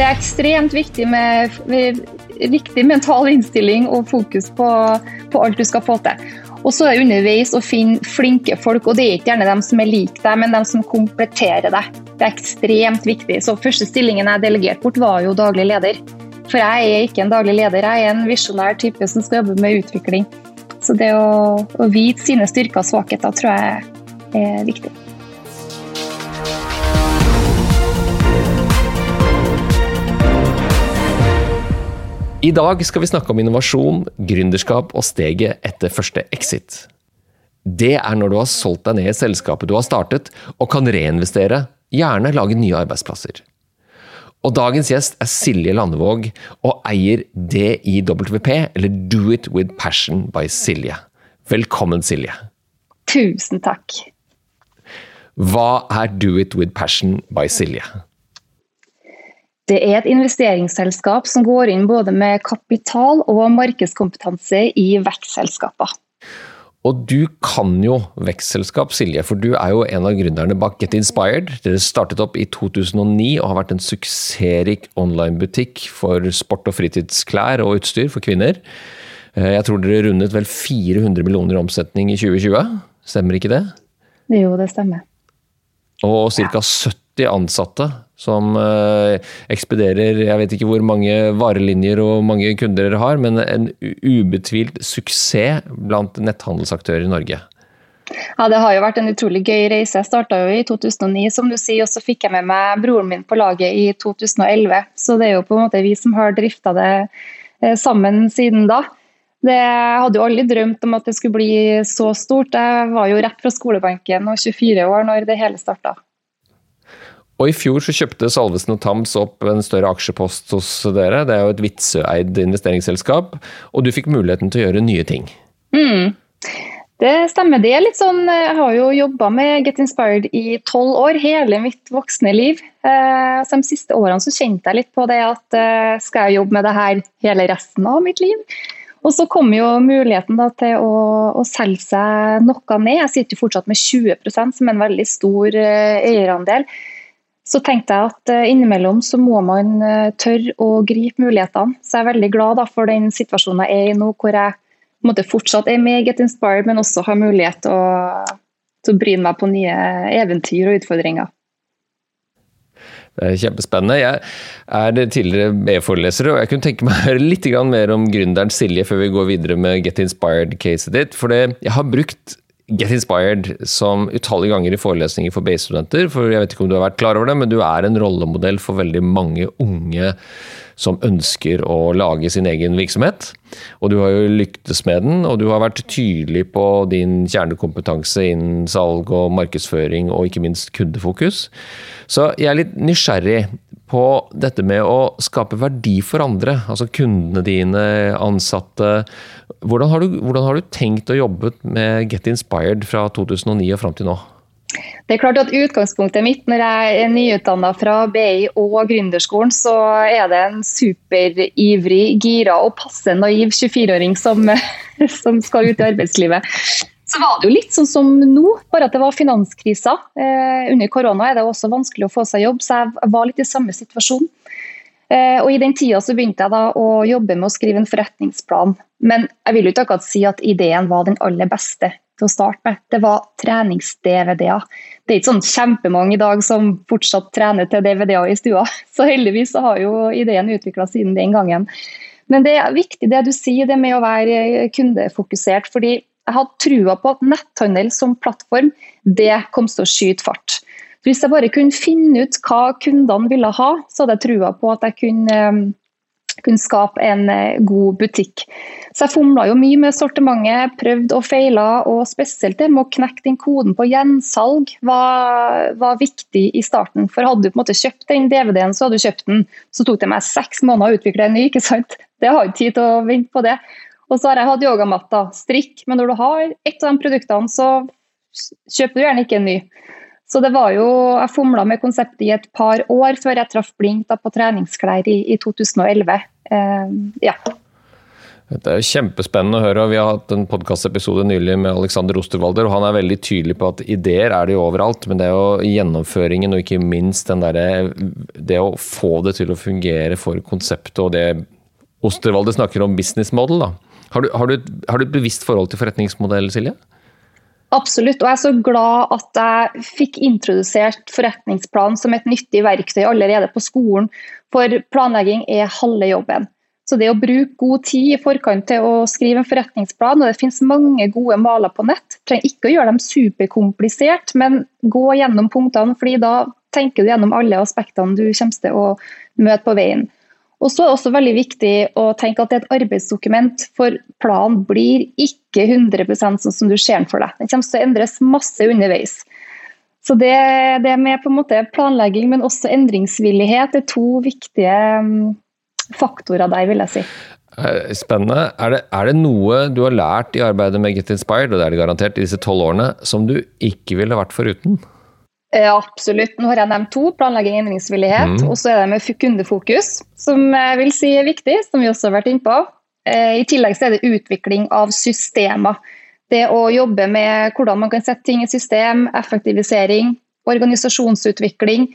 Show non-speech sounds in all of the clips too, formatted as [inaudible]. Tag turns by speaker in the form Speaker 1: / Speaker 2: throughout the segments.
Speaker 1: Det er ekstremt viktig med, med riktig mental innstilling og fokus på, på, alt du skal få til. Og så er underveis å finne flinke folk, og det er ikke gjerne dem som er lik deg, men dem som kompletterer deg. Det er ekstremt viktig. Så første stillingen jeg delegerte bort, var jo daglig leder. For jeg er ikke en daglig leder, jeg er en visjonær type som skal jobbe med utvikling. Så det å, å vite sine styrker og svakheter tror jeg er viktig.
Speaker 2: I dag skal vi snakke om innovasjon, gründerskap og steget etter første exit. Det er når du har solgt deg ned i selskapet du har startet, og kan reinvestere, gjerne lage nye arbeidsplasser. Og dagens gjest er Silje Landevåg, og eier DIWP, eller Do It With Passion by Silje. Velkommen, Silje.
Speaker 1: Tusen takk.
Speaker 2: Hva er Do It With Passion by Silje?
Speaker 1: Det er et investeringsselskap som går inn både med kapital og markedskompetanse i vekstselskaper.
Speaker 2: Og du kan jo vekstselskap, Silje, for du er jo en av gründerne bak Get Inspired. Dere startet opp i 2009 og har vært en suksessrik online-butikk for sport- og fritidsklær og utstyr for kvinner. Eh, jeg tror dere rundet vel 400 millioner omsetning i 2020, stemmer ikke det?
Speaker 1: Jo, det stemmer.
Speaker 2: Og ca. 70 ansatte som eh, ekspederer jeg vet ikke hvor mange varelinjer og mange kunder dere har, men en ubetvilt suksess blant netthandelsaktører i Norge.
Speaker 1: Ja, Det har jo vært en utrolig gøy reise. Jeg starta i 2009, som du sier, og så fikk jeg med meg broren min på laget i 2011. Så det er jo på en måte vi som har drifta det eh, sammen siden da. Det, jeg hadde jo aldri drømt om at det skulle bli så stort. Jeg var jo rett fra skolebenken og 24 år når det hele starta.
Speaker 2: Og I fjor så kjøpte Salvesen og Tams opp en større aksjepost hos dere. Det er jo et Witzøe-eid investeringsselskap, og du fikk muligheten til å gjøre nye ting.
Speaker 1: Mm. Det stemmer. Det er litt sånn, Jeg har jo jobba med Get Inspired i tolv år, hele mitt voksne liv. Eh, De siste årene så kjente jeg litt på det at eh, skal jeg jobbe med det her hele resten av mitt liv? Og så kom jo muligheten da, til å, å, selge seg noe ned. Jeg sitter jo fortsatt med 20 som er en veldig stor eh, eierandel. Så tenkte jeg at eh, innimellom så må man eh, tørre å gripe mulighetene. Så jeg er veldig glad for den situasjonen jeg er i nå, hvor jeg måte, fortsatt er med i Get Inspired, men også har mulighet til å, til å bryne meg på nye eventyr og utfordringer.
Speaker 2: Det er kjempespennende. Jeg er tidligere BE-foreleser, og jeg kunne tenke meg litt mer om gründeren Silje før vi går videre med Get Inspired-caset ditt. For jeg har brukt Get Inspired som utallige ganger i forelesninger for BI-studenter. For jeg vet ikke om du har vært klar over det, men du er en rollemodell for veldig mange unge som ønsker å lage sin egen virksomhet. Og du har jo lyktes med den, og du har vært tydelig på din kjernekompetanse innen salg og markedsføring, og ikke minst kundefokus. Så jeg er litt nysgjerrig på dette med å skape verdi for andre, altså kundene dine, ansatte. Hvordan har, du, hvordan har du tenkt å jobbe med Get Inspired fra 2009 og fram til nå?
Speaker 1: Det er klart at Utgangspunktet mitt når jeg er nyutdanna fra BI og gründerskolen, så er det en superivrig, gira og passe naiv 24-åring som, [laughs] som, skal ut i arbeidslivet. Så var det jo litt sånn som nå, bare at det var finanskrisa. Eh, under korona er det også vanskelig å få seg jobb, så jeg var litt i samme situasjon. Eh, og I den tida så begynte jeg da å jobbe med å skrive en forretningsplan. Men jeg vil jo ikke akkurat si at ideen var den aller beste til å starte med. Det var trenings-DVD-er. Det er ikke sånn kjempemange i dag som fortsatt trener til DVD-er i stua. [laughs] Så heldigvis så har jo ideen utvikla siden den gangen. Men det er viktig det du sier, det med å være kundefokusert. fordi jeg hadde trua på at netthandel som plattform det kom til å skyte fart. Så hvis jeg bare kunne finne ut hva kundene ville ha, så hadde jeg trua på at jeg kunne, eh, kunne skape en eh, god butikk. Så jeg fomla jo mye med sortimentet, prøvde og feila, og spesielt det med å knekke den koden på gjensalg var, var, viktig i starten. For hadde du på en måte kjøpt den DVD-en, så hadde du kjøpt den. Så tok det meg seks måneder å utvikle en ny, ikke sant. Det har ikke tid til å vente på det. Og så har jeg hatt yogamatta, strikk, men når du har ett av de produktene, så kjøper du gjerne ikke en ny. Så det var jo, Jeg fomla med konseptet i et par år før jeg traff blink da, på treningsklær i, i 2011. Eh, ja.
Speaker 2: Det er kjempespennende å høre. Vi har hatt en podkastepisode nylig med Alexander Osterwalder, og han er veldig tydelig på at ideer er det jo overalt, men det er jo gjennomføringen og ikke minst der, det å få det til å fungere for konseptet og det Osterwalder snakker om business model. da. Har du, har, du, har du, et bevisst forhold til forretningsmodell, Silje?
Speaker 1: Absolutt, og jeg er så glad at jeg fikk introdusert forretningsplan som et nyttig verktøy allerede på skolen, for planlegging er halve jobben. Så det å bruke god tid i forkant til å skrive en forretningsplan, og det finnes mange gode maler på nett, trenger ikke å gjøre dem superkomplisert, men gå gjennom punktene, fordi da tenker du gjennom alle aspektene du kommer til å møte på veien. Og så er det også veldig viktig å tenke at det er et arbeidsdokument, for planen blir ikke 100% sånn som du ser den for deg. Den kommer til å endres masse underveis. Så det, det med på en måte planlegging, men også endringsvillighet, er to viktige mm, faktorer der, vil jeg si.
Speaker 2: Eh, spennende. Er det, er det, noe du har lært i arbeidet med Get Inspired, og det er det garantert, i disse tolv årene, som du ikke ville vært foruten?
Speaker 1: Ja, absolutt. Nå har jeg nevnt to. Planlegging og endringsvillighet. Mm. Og så er det med kundefokus, som jeg vil si er viktig, som vi også har vært inne på. Eh, I tillegg så er det utvikling av systemer. Det å jobbe med hvordan man kan sette ting i system, effektivisering, organisasjonsutvikling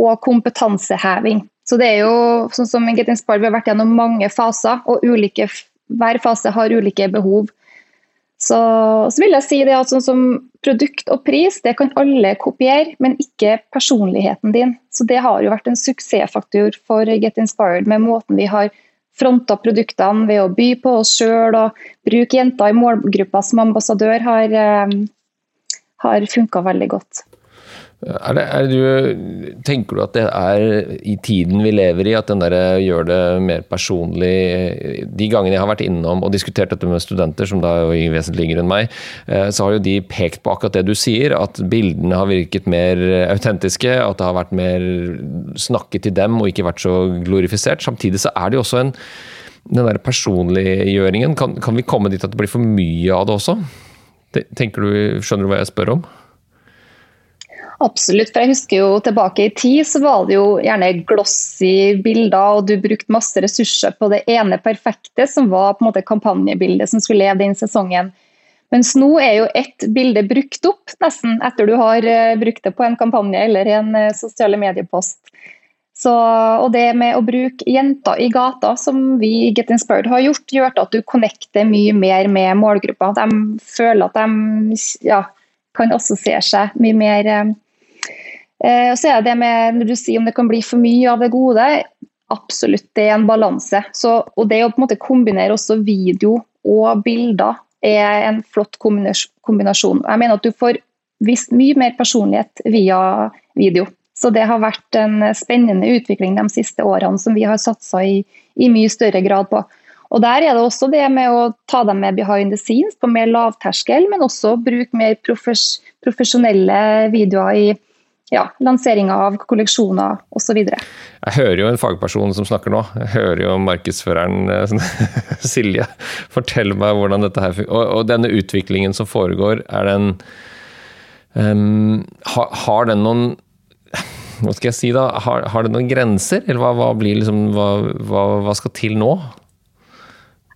Speaker 1: og kompetanseheving. Så det er jo sånn som Get Inspired, vi har vært gjennom mange faser, og ulike, hver fase har ulike behov. Så, så, vil jeg si det at sånn som produkt og pris, det kan alle kopiere, men ikke personligheten din. Så det har jo vært en suksessfaktor for Get Inspired med måten vi har fronta produktene ved å by på oss sjøl og bruke jenter i målgruppa som ambassadør har, eh, har funka veldig godt.
Speaker 2: Er det, er du, tenker du at det er i tiden vi lever i, at den der gjør det mer personlig De gangene jeg har vært innom og diskutert dette med studenter, som da er vesentlig yngre enn meg, eh, så har jo de pekt på akkurat det du sier, at bildene har virket mer autentiske, at det har vært mer snakket til dem og ikke vært så glorifisert. Samtidig så er det jo også en den der personliggjøringen, kan, kan vi komme dit at det blir for mye av det også? Tenker du, Skjønner du hva jeg spør om?
Speaker 1: Absolutt. for jeg husker jo Tilbake i tid så var det jo gjerne glossy bilder, og du brukte masse ressurser på det ene perfekte, som var på en måte kampanjebildet som skulle leve den sesongen. Mens nå er jo ett bilde brukt opp nesten etter du har eh, brukt det på en kampanje eller en eh, sosiale mediepost. Så, og det med å bruke jenter i gata, som vi i Get Inspired har gjort, gjør at du connecter mye mer med målgruppa. De føler at de ja, kan assosiere seg mye mer eh, Eh, så er det med, når du sier om det kan bli for mye av det gode, absolutt det er en balanse. Og det å på en måte kombinere også video og bilder er en flott kombinasjon. Jeg mener at du får vist mye mer personlighet via video. Så det har vært en spennende utvikling de siste årene som vi har satsa i, i mye større grad på. Og Der er det også det med å ta dem med behind the scenes på mer lavterskel, men også bruke mer profesjonelle videoer i ja, lanseringa av kolleksjoner osv.
Speaker 2: Jeg hører jo en fagperson som snakker nå. Jeg hører jo markedsføreren eh, [laughs] Silje fortelle meg hvordan dette her og, og denne utviklingen som foregår, er den um, har, har, den noen Hva skal jeg si da? Har, har den noen grenser? Eller hva, hva blir liksom hva, hva, hva skal til nå?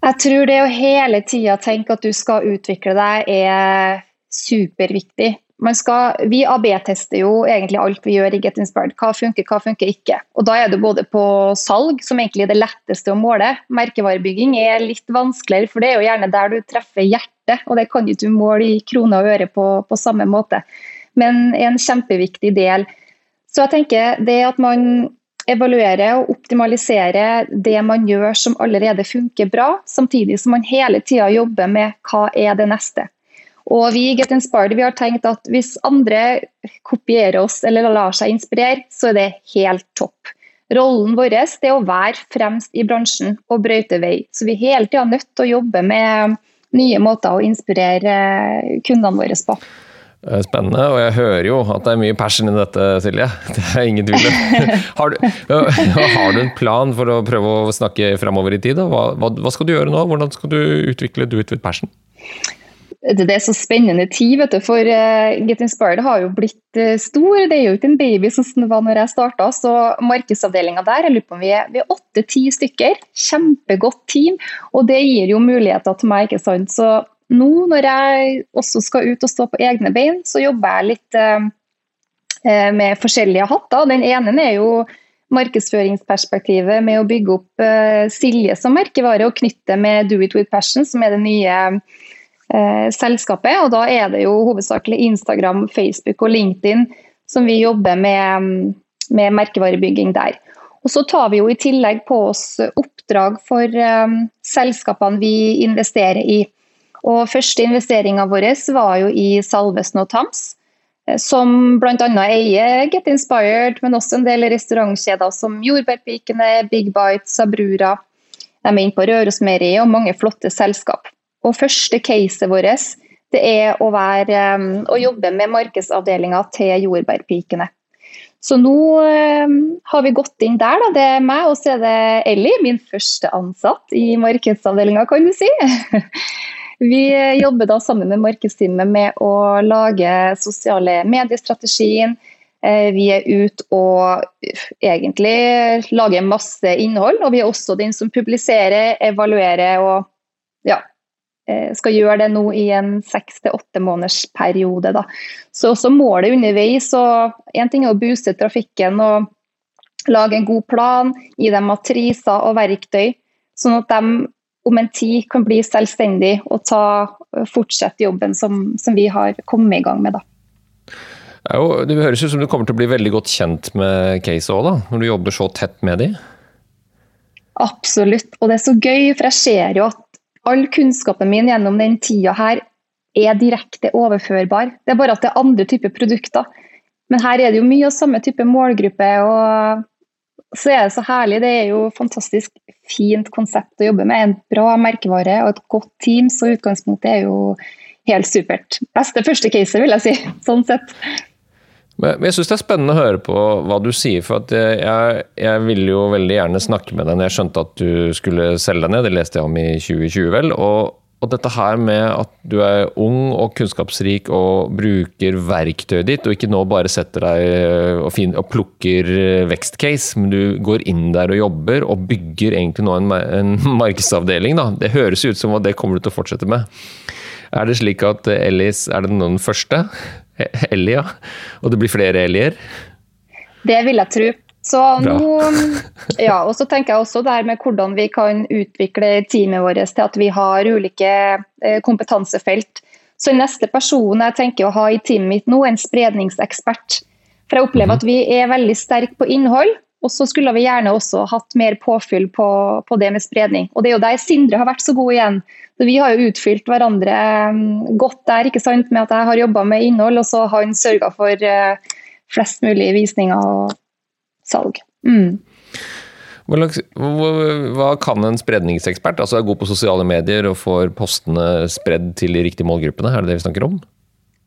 Speaker 1: Jeg tror det å hele tida tenke at du skal utvikle deg, er superviktig skal, vi AB-tester jo egentlig alt vi gjør i Get Inspired. Hva funker, hva funker ikke. Og Da er det både på salg, som egentlig er det letteste å måle. Merkevarebygging er litt vanskeligere, for det er jo gjerne der du treffer hjertet. Og det kan ikke du måle i kroner og øre på, på samme måte. Men en kjempeviktig del. Så jeg tenker det at man evaluerer og optimaliserer det man gjør som allerede funker bra, samtidig som man hele tida jobber med hva er det neste. Og vi i Get Inspired vi har tenkt at hvis andre kopierer oss eller lar seg inspirere, så er det helt topp. Rollen vår er å være fremst i bransjen og brøyte vei. Så vi er hele tida nødt til å jobbe med nye måter å inspirere kundene våre på.
Speaker 2: Spennende, og jeg hører jo at det er mye passion i dette, Silje. [laughs] Det er ingen tvil om. [laughs] Har, har, du en plan for å prøve å snakke framover i tid? Hva, hva, hva, skal du gjøre nå? Hvordan skal du utvikle Do It With Passion?
Speaker 1: Det er så spennende tid, vet du, for uh, Get Inspired har jo blitt uh, stor. Det er jo ikke en baby som det var når jeg starta. Så markedsavdelinga der, jeg lurer på om vi er åtte-ti stykker. Kjempegodt team. Og det gir jo muligheter til meg, ikke sant. Så nå når jeg også skal ut og stå på egne bein, så jobber jeg litt eh, med forskjellige hatter. Den ene er jo markedsføringsperspektivet med å bygge opp Silje som merkevare og knytte med Do It With Passion, som er det nye eh, selskapet. Og da er det jo hovedsakelig Instagram, Facebook og LinkedIn som vi jobber med, med merkevarebygging der. Og så tar vi jo i tillegg på oss oppdrag for eh, selskapene vi investerer i. Og første investeringa vår var jo i Salvesen og Tams, eh, som bl.a. eier Get Inspired, men også en del restaurantkjeder som Jordbærpikene, Big Bite, Sabrura. De er inne på Rørosmeieriet og mange flotte selskap. Og første caset vårt det er å, være, å jobbe med markedsavdelinga til jordbærpikene. Så nå har vi gått inn der. Da. Det er meg og så er det Ellie, min første ansatt i markedsavdelinga, kan du si. [laughs] Vi jobber da sammen med markedsteamet med å lage sosiale mediestrategien. Eh, vi er ute og egentlig lager masse innhold. Og vi er også den som publiserer, evaluerer og ja, Eh, skal gjøre det nå i en seks til åtte måneders periode. Da. Så også målet underveis. og Én ting er å booste trafikken og lage en god plan, gi dem matriser og verktøy, sånn at de om en tid kan bli selvstendige og ta, fortsette jobben som, som vi har kommet i gang med. Da.
Speaker 2: Jo, det høres ut som du kommer til å bli veldig godt kjent med Case òg, når du jobber så tett med dem?
Speaker 1: Absolutt, og det er så gøy, for jeg ser jo at all kunnskapen min gjennom den tida her er direkte overførbar. Det er bare at det er andre typer produkter. Men her er det jo mye av samme type målgruppe. og så er det så herlig. Det er jo fantastisk fint konsept å jobbe med. En bra merkevare og et godt team, så utgangspunktet er jo helt supert. Beste første case, vil jeg si. [laughs] Sånn sett.
Speaker 2: Men jeg syns det er spennende å høre på hva du sier. For jeg, jeg ville jo veldig gjerne snakke med deg når jeg skjønte at du skulle selge deg ned. Det leste jeg om i 2020, vel. Og, og dette her med at du er ung og kunnskapsrik og bruker verktøyet ditt, og ikke nå bare setter deg og, fin, og plukker vekstcase, men du går inn der og jobber og bygger egentlig nå en, en [laughs] markedsavdeling. Da. Det høres ut som at det kommer du til å fortsette med. Er det slik at Ellis er det noen første? Ellie, ja. Og det blir flere Ellier?
Speaker 1: Det vil jeg tro. Så nå, ja, og så tenker jeg også der med hvordan vi kan utvikle teamet vårt til at vi har ulike eh, kompetansefelt. Så neste person jeg tenker å ha i teamet mitt nå, er en spredningsekspert. For jeg opplever mhm. at vi er veldig sterke på innhold, og så skulle vi gjerne også hatt mer påfyll på, på det med spredning. Og det er jo der Sindre har vært så god igjen. Så vi har jo utfylt hverandre mm, godt der, ikke sant, med at jeg har jobba med innhold, og så har han sørga for eh, flest mulig visninger og salg. Mm.
Speaker 2: Hva kan en spredningsekspert? Altså er god på sosiale medier og får postene spredd til de riktige målgruppene? Er det det vi snakker om?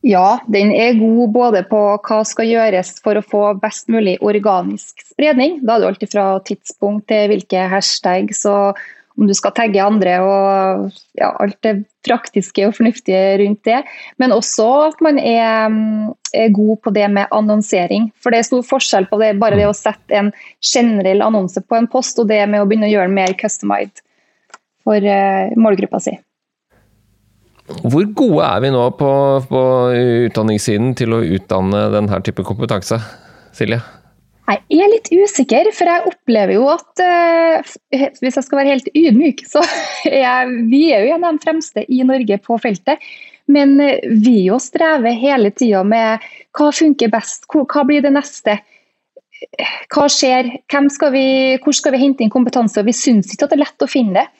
Speaker 1: Ja, den er god både på hva skal gjøres for å få best mulig organisk spredning. Da er det alltid fra tidspunkt til hvilke hashtags og om du skal tagge andre og ja, alt det praktiske og fornuftige rundt det. Men også at man er, er, god på det med annonsering. For det er stor forskjell på det, bare det å sette en generell annonse på en post, og det med å begynne å gjøre den mer customized for uh, målgruppa si.
Speaker 2: Hvor gode er vi nå på, på utdanningssiden til å utdanne denne type kompetanse, Silje?
Speaker 1: Jeg er litt usikker, for jeg opplever jo at uh, Hvis jeg skal være helt ydmyk, så [laughs] er vi er jo en av de fremste i Norge på feltet. Men uh, vi jo strever hele tida med hva funker best, hva blir det neste? Hva skjer? Skal vi, hvor skal vi hente inn kompetanse? Og vi syns ikke at det er lett å finne det.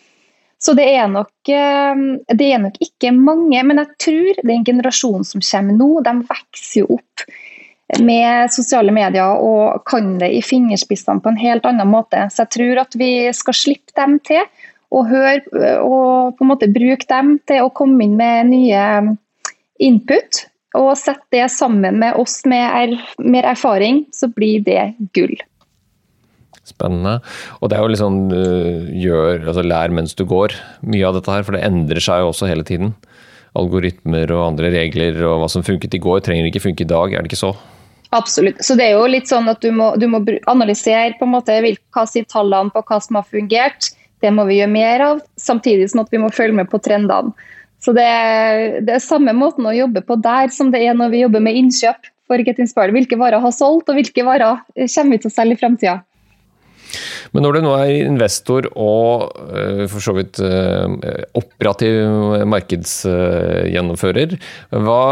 Speaker 1: Så det er, nok, uh, det er nok ikke mange, men jeg tror den generasjonen som kommer nå, de vokser jo opp med sosiale medier og kan det i fingerspissene på en helt annen måte. Så jeg tror at vi skal slippe dem til, og, høre, og på en måte bruke dem til å komme inn med nye input. Og sette det sammen med oss med er, mer erfaring, så blir det gull.
Speaker 2: Spennende. Og det er jo sånn gjør, altså lær mens du går, mye av dette her. For det endrer seg jo også hele tiden. algoritmer og andre regler, og hva som funket i går, trenger ikke funke i dag. Er det ikke så?
Speaker 1: Absolutt. Så det er jo litt sånn at du må, du må analysere på en måte hva sier tallene på hva som har fungert. Det må vi gjøre mer av, samtidig som at vi må følge med på trendene. Så det, det er samme måten å jobbe på der som det er når vi jobber med innkjøp for Get Inspired. Hvilke varer har solgt, og hvilke varer kommer vi til å selge i fremtida.
Speaker 2: Men når du nå er investor og uh, for så vidt uh, operativ markedsgjennomfører, hva,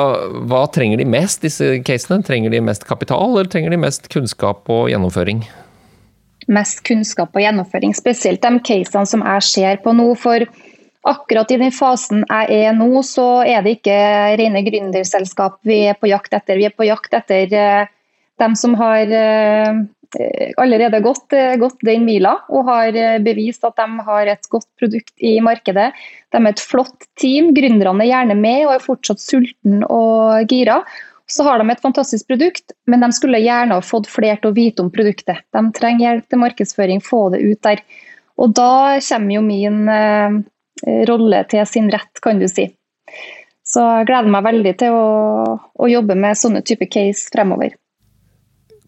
Speaker 2: hva, trenger de mest, disse casene? Trenger de mest kapital, eller trenger de mest kunnskap og gjennomføring?
Speaker 1: Mest kunnskap og gjennomføring, spesielt de casene som jeg ser på nå. for Akkurat i den fasen jeg er nå, så er det ikke rene gründerselskap vi er på jakt etter. Vi er på jakt etter dem som har Eh, allerede gått, eh, gått, den mila og har eh, bevist at de har et godt produkt i markedet. De er et flott team, gründerne er gjerne med og er fortsatt sultne og gira. Så har de et fantastisk produkt, men de skulle gjerne ha fått flere til å vite om produktet. De trenger hjelp til markedsføring, få det ut der. Og da kommer jo min eh, rolle til sin rett, kan du si. Så jeg gleder meg veldig til å, å jobbe med sånne type case fremover.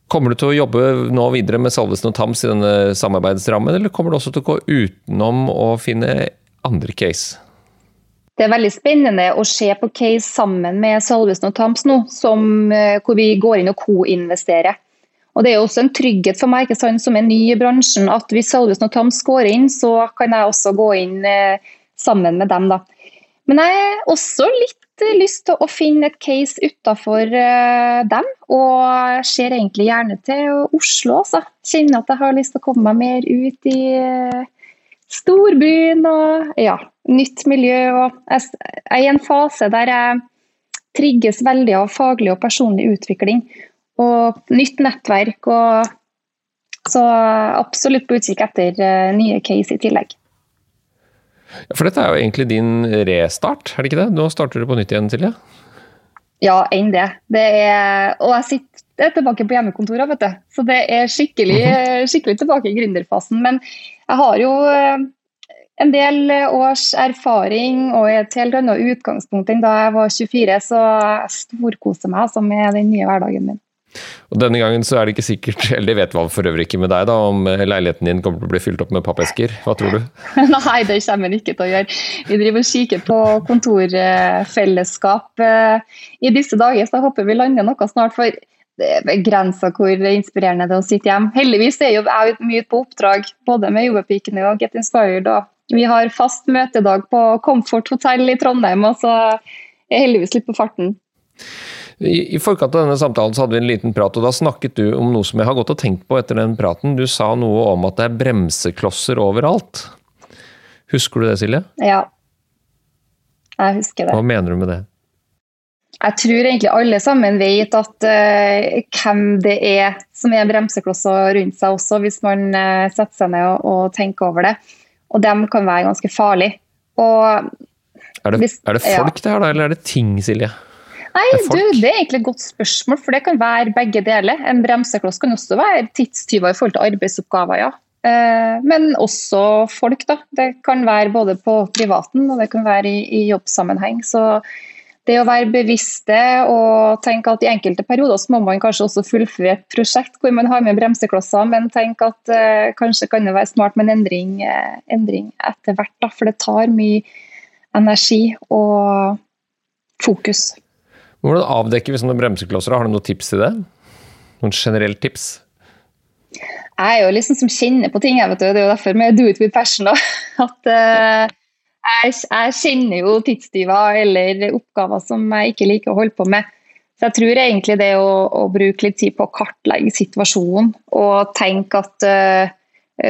Speaker 2: Kommer du til å jobbe nå videre med Salvesen og Tams i denne samarbeidsrammen, eller kommer du også til å gå utenom å finne andre case?
Speaker 1: Det er veldig spennende å se på case sammen med Salvesen og Tams nå, som, eh, hvor vi går inn og co-investerer. Og Det er også en trygghet for meg ikke sant, som er ny i bransjen, at hvis Salvesen og Tams går inn, så kan jeg også gå inn eh, sammen med dem. Da. Men jeg er også litt lyst til å finne et case utafor uh, dem, og ser egentlig gjerne til Oslo. Altså. Kjenner at jeg har lyst til å komme meg mer ut i uh, storbyen og ja, nytt miljø. Og jeg, er i en fase der jeg trigges veldig av faglig og personlig utvikling. Og nytt nettverk. og så absolutt på utkikk etter nye case i tillegg.
Speaker 2: For dette er jo egentlig din restart, er det ikke det? Nå starter du på nytt igjen, Silje?
Speaker 1: Ja, enn det. det er, og jeg sitter tilbake på hjemmekontoret, vet du. Så det er skikkelig, mhm. skikkelig tilbake i gründerfasen. Men jeg har jo eh, en del års erfaring og et helt annet utgangspunkt enn da jeg var 24, så jeg storkoser meg altså med den nye hverdagen min.
Speaker 2: Og Denne gangen så er det ikke sikkert, [laughs] eller det vet man for øvrig ikke med deg, da, om leiligheten din kommer til å bli fylt opp med pappesker. Hva tror du? [laughs]
Speaker 1: Nei, det kommer den ikke til å gjøre. Vi driver og kikker på kontorfellesskap eh, i disse dager, så jeg håper vi lander noe snart. for det er hvor inspirerende det er å sitte hjemme. Heldigvis er jeg mye på oppdrag, både med Jobbepikene og Get Inspired. Og vi har fast møtedag på Comfort hotell i Trondheim, og så er jeg heldigvis litt på farten.
Speaker 2: I, I forkant av denne samtalen så hadde vi en liten prat, og da snakket du om noe som jeg har gått og tenkt på etter den praten. Du sa noe om at det er bremseklosser overalt. Husker du det, Silje?
Speaker 1: Ja. Jeg husker det.
Speaker 2: Hva mener du med det?
Speaker 1: Jeg tror egentlig alle sammen vet at uh, hvem det er som er bremseklosser rundt seg også, hvis man uh, setter seg ned og, og, tenker over det. Og dem kan være ganske farlige. Og,
Speaker 2: er, det, hvis, er det folk ja. det her, da, eller er det ting, Silje?
Speaker 1: Nei, du, Det er egentlig et godt spørsmål, for det kan være begge deler. En bremsekloss kan også være tidstyver i forhold til arbeidsoppgaver, ja. Eh, men også folk, da. Det kan være både på privaten og det kan være i, i jobbsammenheng. Så det å være bevisste og tenke at i enkelte perioder så må man kanskje også fullføre et prosjekt hvor man har med bremseklosser, men tenk at eh, kanskje kan det være smart med en endring, eh, endring etter hvert. Da, for det tar mye energi og fokus.
Speaker 2: Hvordan avdekker vi sånne bremseklosser? Har du noen tips til det? Noen generelle tips?
Speaker 1: Jeg er jo liksom som kjenner på ting. Vet du. Det er jo derfor med do it with passion. Da. [laughs] At uh, jeg, jeg, kjenner jo tidstyver eller oppgaver som jeg ikke liker å holde på med. Så jeg tror egentlig det å, å bruke litt tid på å kartlegge situasjonen og tenke at uh,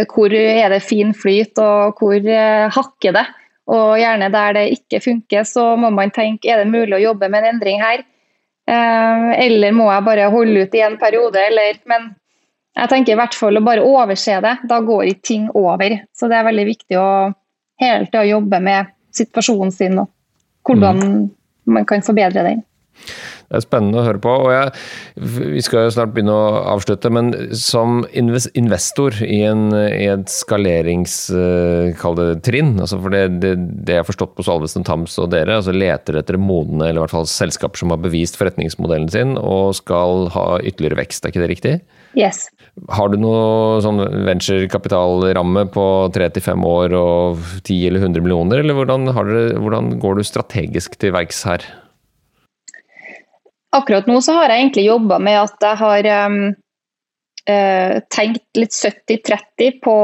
Speaker 1: hvor er det fin flyt og hvor uh, hakker det. Og gjerne der det ikke funker, så må man tenke er det mulig å jobbe med en endring her. Eh, eller må jeg bare holde ut i en periode, eller Men jeg tenker i hvert fall å bare overse det. Da går ikke ting over. Så det er veldig viktig å hele tida jobbe med situasjonen sin og hvordan mm. man kan forbedre den.
Speaker 2: Det er spennende å høre på. og jeg, Vi skal jo snart begynne å avslutte, men som investor i, en, i et skaleringstrinn, trinn, altså for det, det, det, jeg har forstått på Salvesen Tams og dere, altså leter etter modne, eller i hvert fall selskaper som har bevist forretningsmodellen sin og skal ha ytterligere vekst, er ikke det riktig?
Speaker 1: Yes.
Speaker 2: Har du noe sånn venturekapitalramme på tre til fem år og 10 eller 100 millioner, eller hvordan, dere, hvordan går du strategisk til verks her?
Speaker 1: Akkurat nå så har jeg egentlig jobba med at jeg har um, uh, tenkt litt 70-30 på,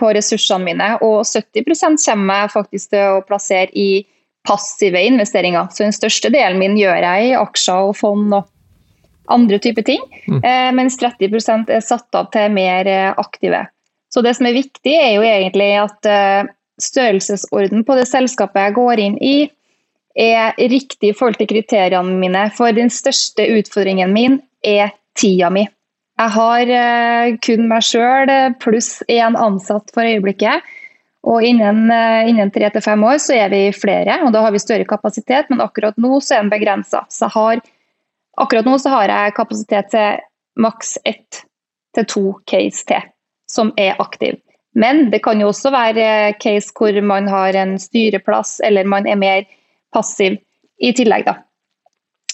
Speaker 1: på, ressursene mine. Og 70 kommer jeg faktisk til å plassere i passive investeringer. Så den største delen min gjør jeg i aksjer og fond og andre typer ting. Mm. Uh, mens 30 er satt av til mer uh, aktive. Så det som er viktig, er jo egentlig at størrelsesorden på det selskapet jeg går inn i, er riktig i forhold til kriteriene mine. For den største utfordringen min er tida mi. Jeg har uh, kun meg sjøl pluss én ansatt for øyeblikket. Og uh, innen tre til fem år så er vi flere, og da har vi større kapasitet. Men akkurat nå så er den begrensa. Akkurat nå så har jeg kapasitet til maks ett til to case til som er aktiv. Men det kan jo også være case hvor man har en styreplass, eller man er mer passiv i tillegg. da.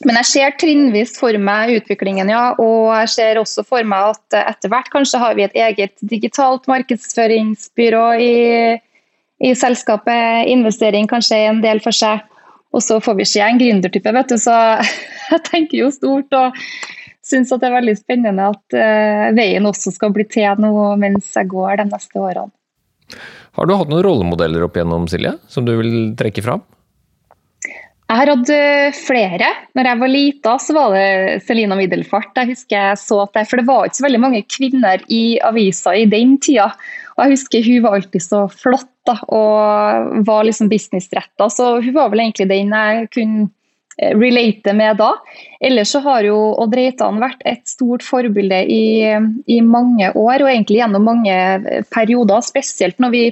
Speaker 1: Men jeg ser trinnvis for meg utviklingen, ja. Og jeg ser også for meg at etter hvert kanskje har vi et eget digitalt markedsføringsbyrå i, i selskapet. Investering kanskje er en del for seg. Og så får vi se en gründertype, vet du. Så [laughs] jeg tenker jo stort og syns det er veldig spennende at uh, veien også skal bli til noe mens jeg går de neste årene.
Speaker 2: Har du hatt noen rollemodeller opp igjennom, Silje, som du vil trekke fram?
Speaker 1: Jeg har hatt eh, flere. Når jeg var lita, så var det Selina Middelfart. Jeg husker jeg så at det, For det var ikke så veldig mange kvinner i avisa i den tida. Og jeg husker hun var alltid så flott da, og var liksom businessretta. Så hun var vel egentlig den jeg kunne eh, relate med da. Ellers så har jo Odd Reitan vært et stort forbilde i, i mange år, og egentlig gjennom mange eh, perioder. Spesielt når vi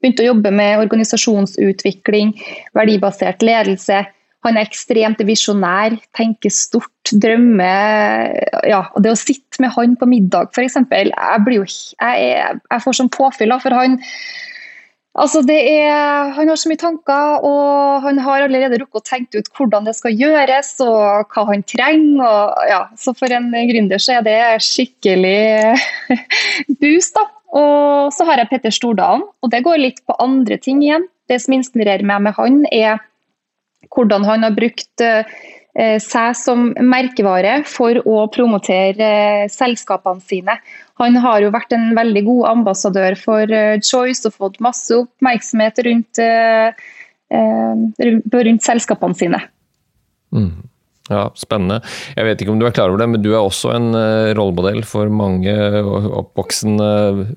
Speaker 1: begynte å jobbe med organisasjonsutvikling, verdibasert ledelse han er ekstremt visjonær, tenker stort, drømmer ja, og Det å sitte med han på middag, f.eks. Jeg, jeg, jeg får sånn påfyll, for han Altså er, han har så mye tanker, og han har allerede rukket å tenke ut hvordan det skal gjøres og hva han trenger. Og, ja, så for en gründer så er det skikkelig [laughs] boost. da. Og så har jeg Petter Stordalen, og det går litt på andre ting igjen. Det som inspirerer meg med han, er hvordan han har brukt eh, seg som merkevare for å promotere eh, selskapene sine. Han har jo vært en veldig god ambassadør for eh, Choice og fått masse oppmerksomhet rundt, rundt selskapene sine.
Speaker 2: Mm. Ja, Spennende. Jeg vet ikke om du er klar over det, men du er også en rollemodell for mange oppvoksende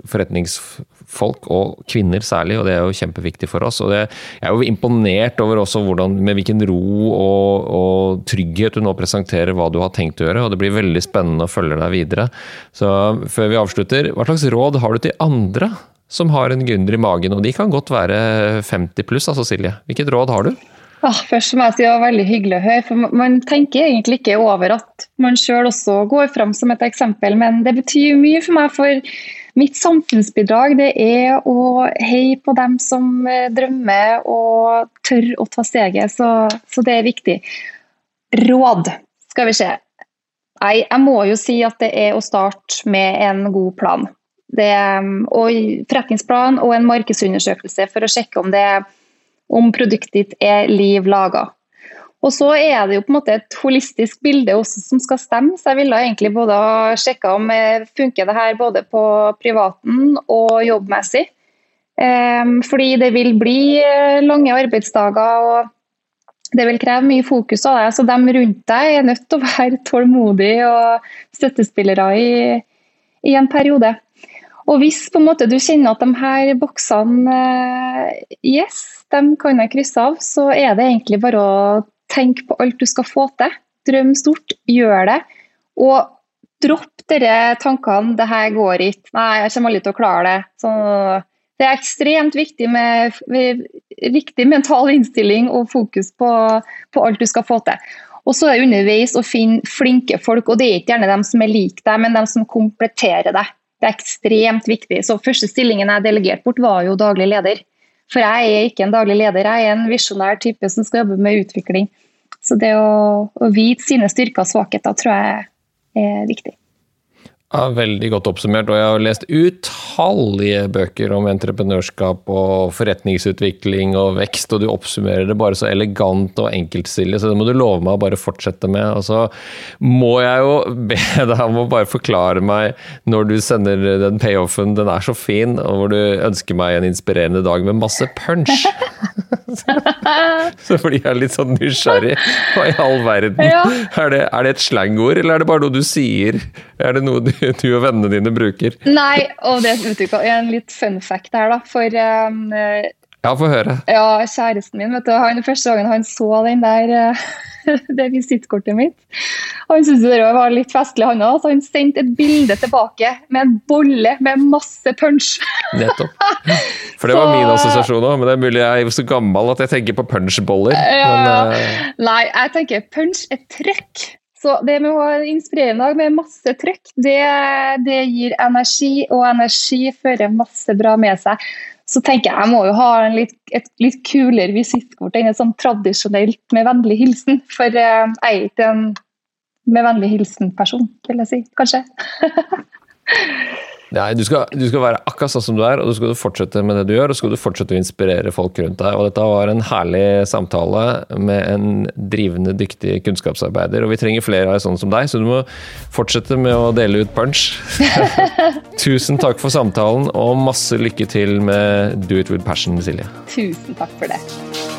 Speaker 2: forretningsfolk, og kvinner særlig, og det er jo kjempeviktig for oss. og Jeg er jo imponert over også hvordan, med hvilken ro og, og, trygghet du nå presenterer hva du har tenkt å gjøre, og det blir veldig spennende å følge deg videre. Så før vi avslutter, hva slags råd har du til andre som har en gründer i magen, og de kan godt være 50 pluss, altså Silje. Hvilket råd har du?
Speaker 1: Ah, først må jeg si det var veldig hyggelig å høre. for Man tenker egentlig ikke over at man sjøl også går fram som et eksempel, men det betyr mye for meg. For mitt samfunnsbidrag det er å heie på dem som eh, drømmer og tør å ta steget. Så, så det er viktig. Råd, skal vi se. Nei, jeg må jo si at det er å starte med en god plan. Det, og forretningsplan og en markedsundersøkelse for å sjekke om det er om produktet ditt er liv laga. Og så er det jo på en måte et holistisk bilde også som skal stemme, så jeg ville egentlig både ha sjekka om funker det her både på privaten og jobbmessig. Ehm, fordi det vil bli eh, lange arbeidsdager og det vil kreve mye fokus av deg. Så de rundt deg er nødt til å være [laughs] tålmodige og støttespillere i, i en periode. Og hvis måte du kjenner at de her boksene eh, yes, de kan jeg krysse av, så er det egentlig bare å tenke på alt du skal få til. Drøm stort, gjør det. Og dropp dere tankene 'det her går ikke', 'nei, jeg kommer aldri til å klare det'. Så det er ekstremt viktig med riktig mental innstilling og fokus på, på, alt du skal få til. Og så er det underveis å finne flinke folk, og det er ikke gjerne dem som er lik deg, men dem som kompletterer deg. Det er ekstremt viktig. Så første stillingen jeg delegerte bort, var jo daglig leder. For jeg er ikke en daglig leder, jeg er en visjonær type som skal jobbe med utvikling. Så det å, å vite sine styrker og svakheter tror jeg er viktig.
Speaker 2: Ja, veldig godt oppsummert. Og jeg har lest utallige bøker om entreprenørskap og forretningsutvikling og vekst, og du oppsummerer det bare så elegant og enkeltstilig, så det må du love meg å bare fortsette med. Og så må jeg jo [laughs] be deg om å bare forklare meg når du sender den payoffen, den er så fin, og hvor du ønsker meg en inspirerende dag med masse punch. [laughs] så fordi jeg litt sånn nysgjerrig. Hva i all verden? Ja. Er, det, er det et slangord, eller er det bare noe du sier? Er det noe du [laughs] du og vennene dine bruker?
Speaker 1: Nei, og det er en litt fun fact her, da. For um,
Speaker 2: ja, få høre.
Speaker 1: Ja, kjæresten min, vet du, han, første gangen han så den der, uh, [laughs] det visittkortet mitt, han syntes det var litt festlig, han òg, så han sendte et bilde tilbake med en bolle med masse punch. [laughs]
Speaker 2: Nettopp. For det så, var min assosiasjon òg, men det er mulig jeg er så gammel at jeg tenker på punchboller. Ja,
Speaker 1: men, uh... Nei, jeg tenker punch er trøkk. Så det med å ha en dag med masse trøkk, det, det, gir energi, og energi fører masse bra med seg. Så tenker jeg jeg må jo ha litt, et litt kulere visittkort enn et sånn tradisjonelt med vennlig hilsen. For eh, jeg er ikke en med vennlig hilsen-person, vil jeg si. Kanskje. [laughs]
Speaker 2: Nei, du skal, du skal, være akkurat sånn som du er, og du skal fortsette med det du gjør. Og så skal du fortsette å inspirere folk rundt deg. Og dette var en herlig samtale med en drivende dyktig kunnskapsarbeider. Og vi trenger flere av sånne som deg, så du må fortsette med å dele ut punch. [laughs] Tusen takk for samtalen, og masse lykke til med Do it with passion, Silje.
Speaker 1: Tusen takk for det.